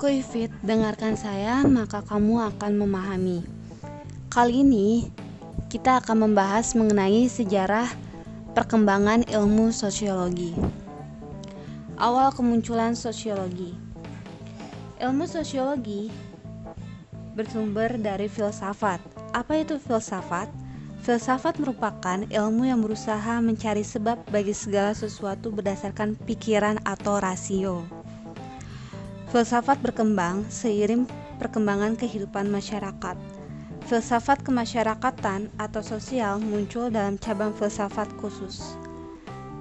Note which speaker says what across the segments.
Speaker 1: Kuifit, dengarkan saya maka kamu akan memahami. Kali ini kita akan membahas mengenai sejarah perkembangan ilmu sosiologi. Awal kemunculan sosiologi. Ilmu sosiologi bersumber dari filsafat. Apa itu filsafat? Filsafat merupakan ilmu yang berusaha mencari sebab bagi segala sesuatu berdasarkan pikiran atau rasio. Filsafat berkembang seiring perkembangan kehidupan masyarakat. Filsafat kemasyarakatan atau sosial muncul dalam cabang filsafat khusus.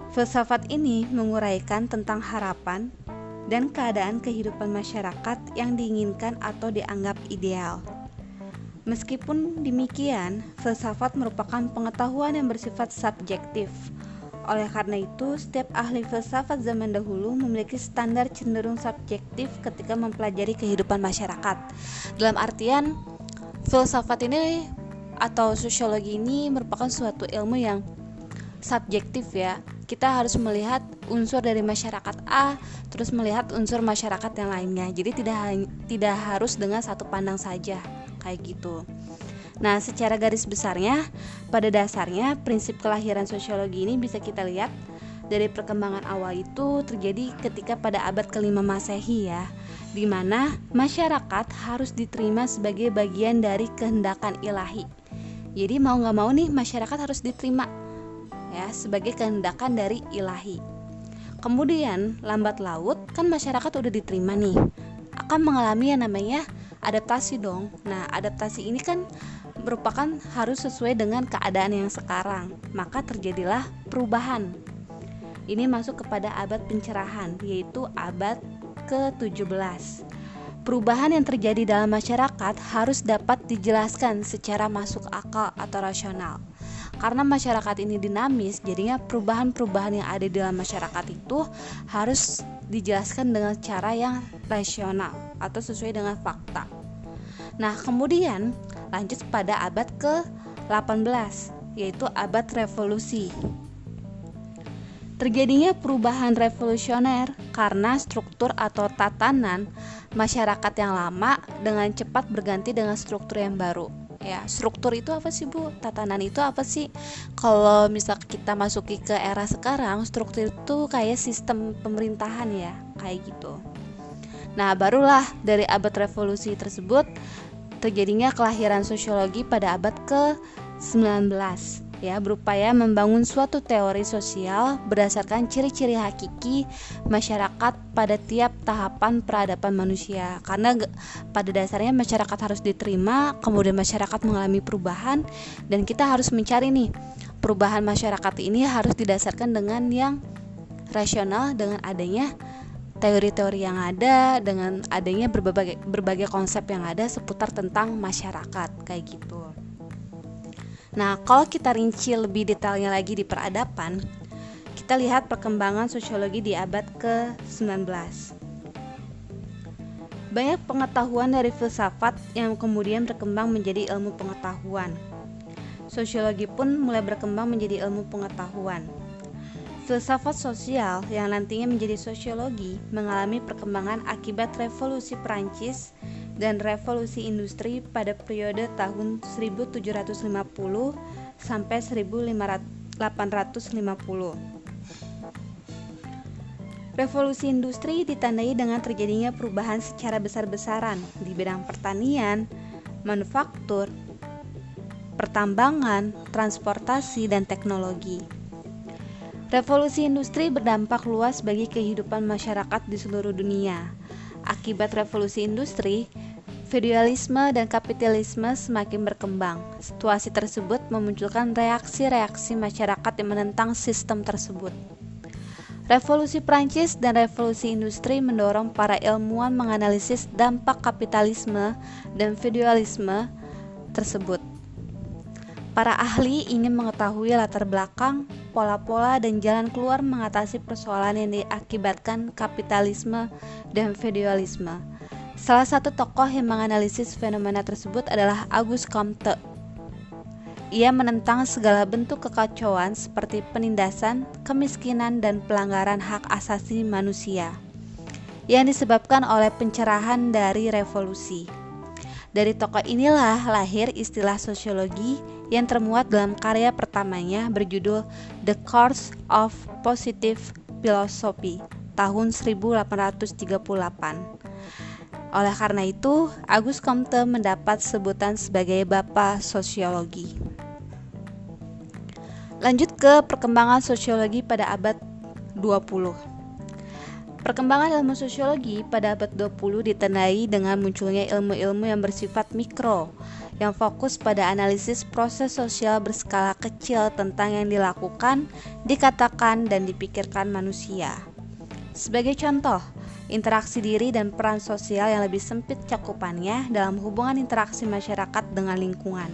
Speaker 1: Filsafat ini menguraikan tentang harapan dan keadaan kehidupan masyarakat yang diinginkan atau dianggap ideal. Meskipun demikian, filsafat merupakan pengetahuan yang bersifat subjektif oleh karena itu, setiap ahli filsafat zaman dahulu memiliki standar cenderung subjektif ketika mempelajari kehidupan masyarakat. Dalam artian, filsafat ini atau sosiologi ini merupakan suatu ilmu yang subjektif ya. Kita harus melihat unsur dari masyarakat A, terus melihat unsur masyarakat yang lainnya. Jadi tidak tidak harus dengan satu pandang saja kayak gitu. Nah, secara garis besarnya, pada dasarnya prinsip kelahiran sosiologi ini bisa kita lihat dari perkembangan awal itu terjadi ketika pada abad kelima Masehi ya, di mana masyarakat harus diterima sebagai bagian dari kehendakan ilahi. Jadi mau nggak mau nih masyarakat harus diterima ya sebagai kehendakan dari ilahi. Kemudian lambat laut kan masyarakat udah diterima nih akan mengalami yang namanya adaptasi dong. Nah adaptasi ini kan merupakan harus sesuai dengan keadaan yang sekarang, maka terjadilah perubahan. Ini masuk kepada abad pencerahan, yaitu abad ke-17. Perubahan yang terjadi dalam masyarakat harus dapat dijelaskan secara masuk akal atau rasional. Karena masyarakat ini dinamis, jadinya perubahan-perubahan yang ada dalam masyarakat itu harus dijelaskan dengan cara yang rasional atau sesuai dengan fakta. Nah, kemudian lanjut pada abad ke-18 yaitu abad revolusi. Terjadinya perubahan revolusioner karena struktur atau tatanan masyarakat yang lama dengan cepat berganti dengan struktur yang baru. Ya, struktur itu apa sih, Bu? Tatanan itu apa sih? Kalau misal kita masuki ke era sekarang, struktur itu kayak sistem pemerintahan ya, kayak gitu. Nah, barulah dari abad revolusi tersebut terjadinya kelahiran sosiologi pada abad ke-19 ya berupaya membangun suatu teori sosial berdasarkan ciri-ciri hakiki masyarakat pada tiap tahapan peradaban manusia. Karena pada dasarnya masyarakat harus diterima kemudian masyarakat mengalami perubahan dan kita harus mencari nih perubahan masyarakat ini harus didasarkan dengan yang rasional dengan adanya teori-teori yang ada dengan adanya berbagai berbagai konsep yang ada seputar tentang masyarakat kayak gitu. Nah, kalau kita rinci lebih detailnya lagi di peradaban, kita lihat perkembangan sosiologi di abad ke-19. Banyak pengetahuan dari filsafat yang kemudian berkembang menjadi ilmu pengetahuan. Sosiologi pun mulai berkembang menjadi ilmu pengetahuan. Filsafat sosial yang nantinya menjadi sosiologi mengalami perkembangan akibat revolusi Perancis dan revolusi industri pada periode tahun 1750 sampai 1850. Revolusi industri ditandai dengan terjadinya perubahan secara besar-besaran di bidang pertanian, manufaktur, pertambangan, transportasi, dan teknologi. Revolusi industri berdampak luas bagi kehidupan masyarakat di seluruh dunia. Akibat revolusi industri, feudalisme dan kapitalisme semakin berkembang. Situasi tersebut memunculkan reaksi-reaksi masyarakat yang menentang sistem tersebut. Revolusi Prancis dan revolusi industri mendorong para ilmuwan menganalisis dampak kapitalisme dan feudalisme tersebut. Para ahli ingin mengetahui latar belakang, pola-pola dan jalan keluar mengatasi persoalan yang diakibatkan kapitalisme dan feudalisme. Salah satu tokoh yang menganalisis fenomena tersebut adalah Auguste Comte. Ia menentang segala bentuk kekacauan seperti penindasan, kemiskinan, dan pelanggaran hak asasi manusia. yang disebabkan oleh pencerahan dari revolusi. Dari tokoh inilah lahir istilah sosiologi yang termuat dalam karya pertamanya berjudul The Course of Positive Philosophy tahun 1838. Oleh karena itu, Agus Comte mendapat sebutan sebagai Bapak Sosiologi. Lanjut ke perkembangan sosiologi pada abad 20. Perkembangan ilmu sosiologi pada abad 20 ditandai dengan munculnya ilmu-ilmu yang bersifat mikro, yang fokus pada analisis proses sosial berskala kecil tentang yang dilakukan, dikatakan, dan dipikirkan manusia. Sebagai contoh, interaksi diri dan peran sosial yang lebih sempit cakupannya dalam hubungan interaksi masyarakat dengan lingkungan.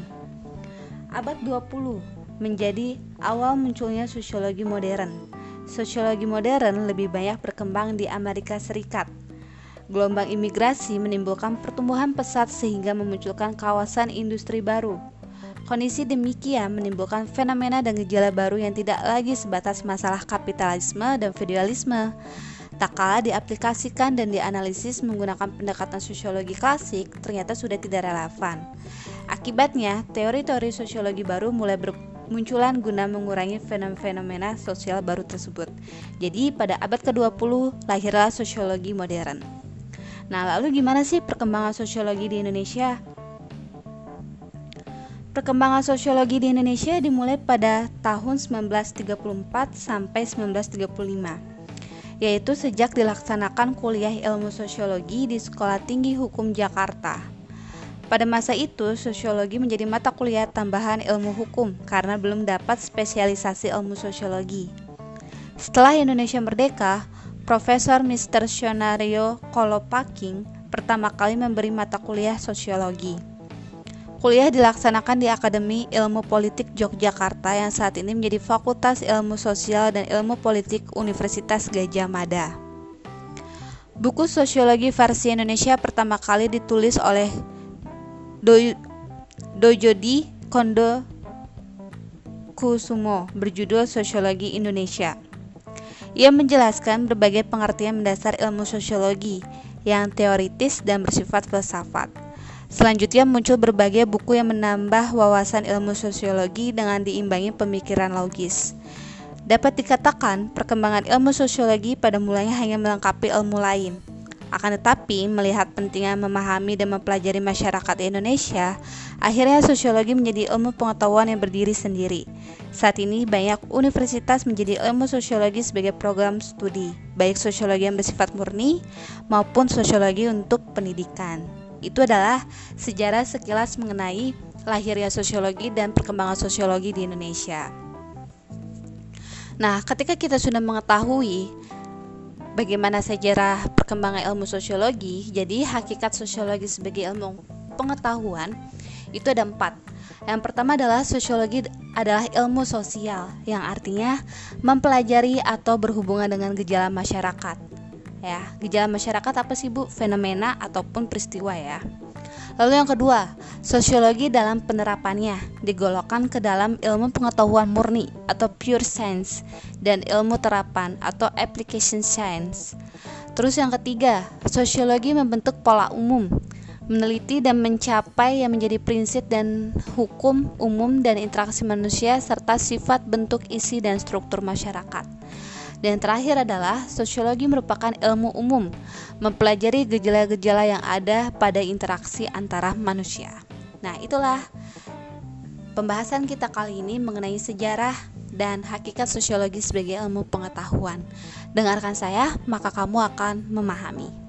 Speaker 1: Abad 20 menjadi awal munculnya sosiologi modern Sosiologi modern lebih banyak berkembang di Amerika Serikat. Gelombang imigrasi menimbulkan pertumbuhan pesat sehingga memunculkan kawasan industri baru. Kondisi demikian menimbulkan fenomena dan gejala baru yang tidak lagi sebatas masalah kapitalisme dan feudalisme. Tak kalah diaplikasikan dan dianalisis menggunakan pendekatan sosiologi klasik ternyata sudah tidak relevan. Akibatnya, teori-teori sosiologi baru mulai ber munculan guna mengurangi fenomena sosial baru tersebut. Jadi pada abad ke-20 lahirlah sosiologi modern. Nah, lalu gimana sih perkembangan sosiologi di Indonesia? Perkembangan sosiologi di Indonesia dimulai pada tahun 1934 sampai 1935 yaitu sejak dilaksanakan kuliah ilmu sosiologi di Sekolah Tinggi Hukum Jakarta pada masa itu, sosiologi menjadi mata kuliah tambahan ilmu hukum karena belum dapat spesialisasi ilmu sosiologi. Setelah Indonesia merdeka, Profesor Mr. Shonario Kolopaking pertama kali memberi mata kuliah sosiologi. Kuliah dilaksanakan di Akademi Ilmu Politik Yogyakarta yang saat ini menjadi Fakultas Ilmu Sosial dan Ilmu Politik Universitas Gajah Mada. Buku Sosiologi versi Indonesia pertama kali ditulis oleh Do Kondo Kusumo berjudul Sosiologi Indonesia. Ia menjelaskan berbagai pengertian mendasar ilmu sosiologi yang teoritis dan bersifat filsafat. Selanjutnya muncul berbagai buku yang menambah wawasan ilmu sosiologi dengan diimbangi pemikiran logis. Dapat dikatakan, perkembangan ilmu sosiologi pada mulanya hanya melengkapi ilmu lain, akan tetapi, melihat pentingnya memahami dan mempelajari masyarakat Indonesia, akhirnya sosiologi menjadi ilmu pengetahuan yang berdiri sendiri. Saat ini, banyak universitas menjadi ilmu sosiologi sebagai program studi, baik sosiologi yang bersifat murni maupun sosiologi untuk pendidikan. Itu adalah sejarah sekilas mengenai lahirnya sosiologi dan perkembangan sosiologi di Indonesia. Nah, ketika kita sudah mengetahui bagaimana sejarah perkembangan ilmu sosiologi, jadi hakikat sosiologi sebagai ilmu pengetahuan itu ada empat. Yang pertama adalah sosiologi adalah ilmu sosial yang artinya mempelajari atau berhubungan dengan gejala masyarakat. Ya, gejala masyarakat apa sih Bu? Fenomena ataupun peristiwa ya. Lalu yang kedua, sosiologi dalam penerapannya digolokkan ke dalam ilmu pengetahuan murni atau pure science dan ilmu terapan atau application science. Terus yang ketiga, sosiologi membentuk pola umum, meneliti dan mencapai yang menjadi prinsip dan hukum umum dan interaksi manusia serta sifat bentuk isi dan struktur masyarakat. Dan terakhir adalah sosiologi merupakan ilmu umum, mempelajari gejala-gejala yang ada pada interaksi antara manusia. Nah, itulah pembahasan kita kali ini mengenai sejarah dan hakikat sosiologi sebagai ilmu pengetahuan. Dengarkan saya, maka kamu akan memahami.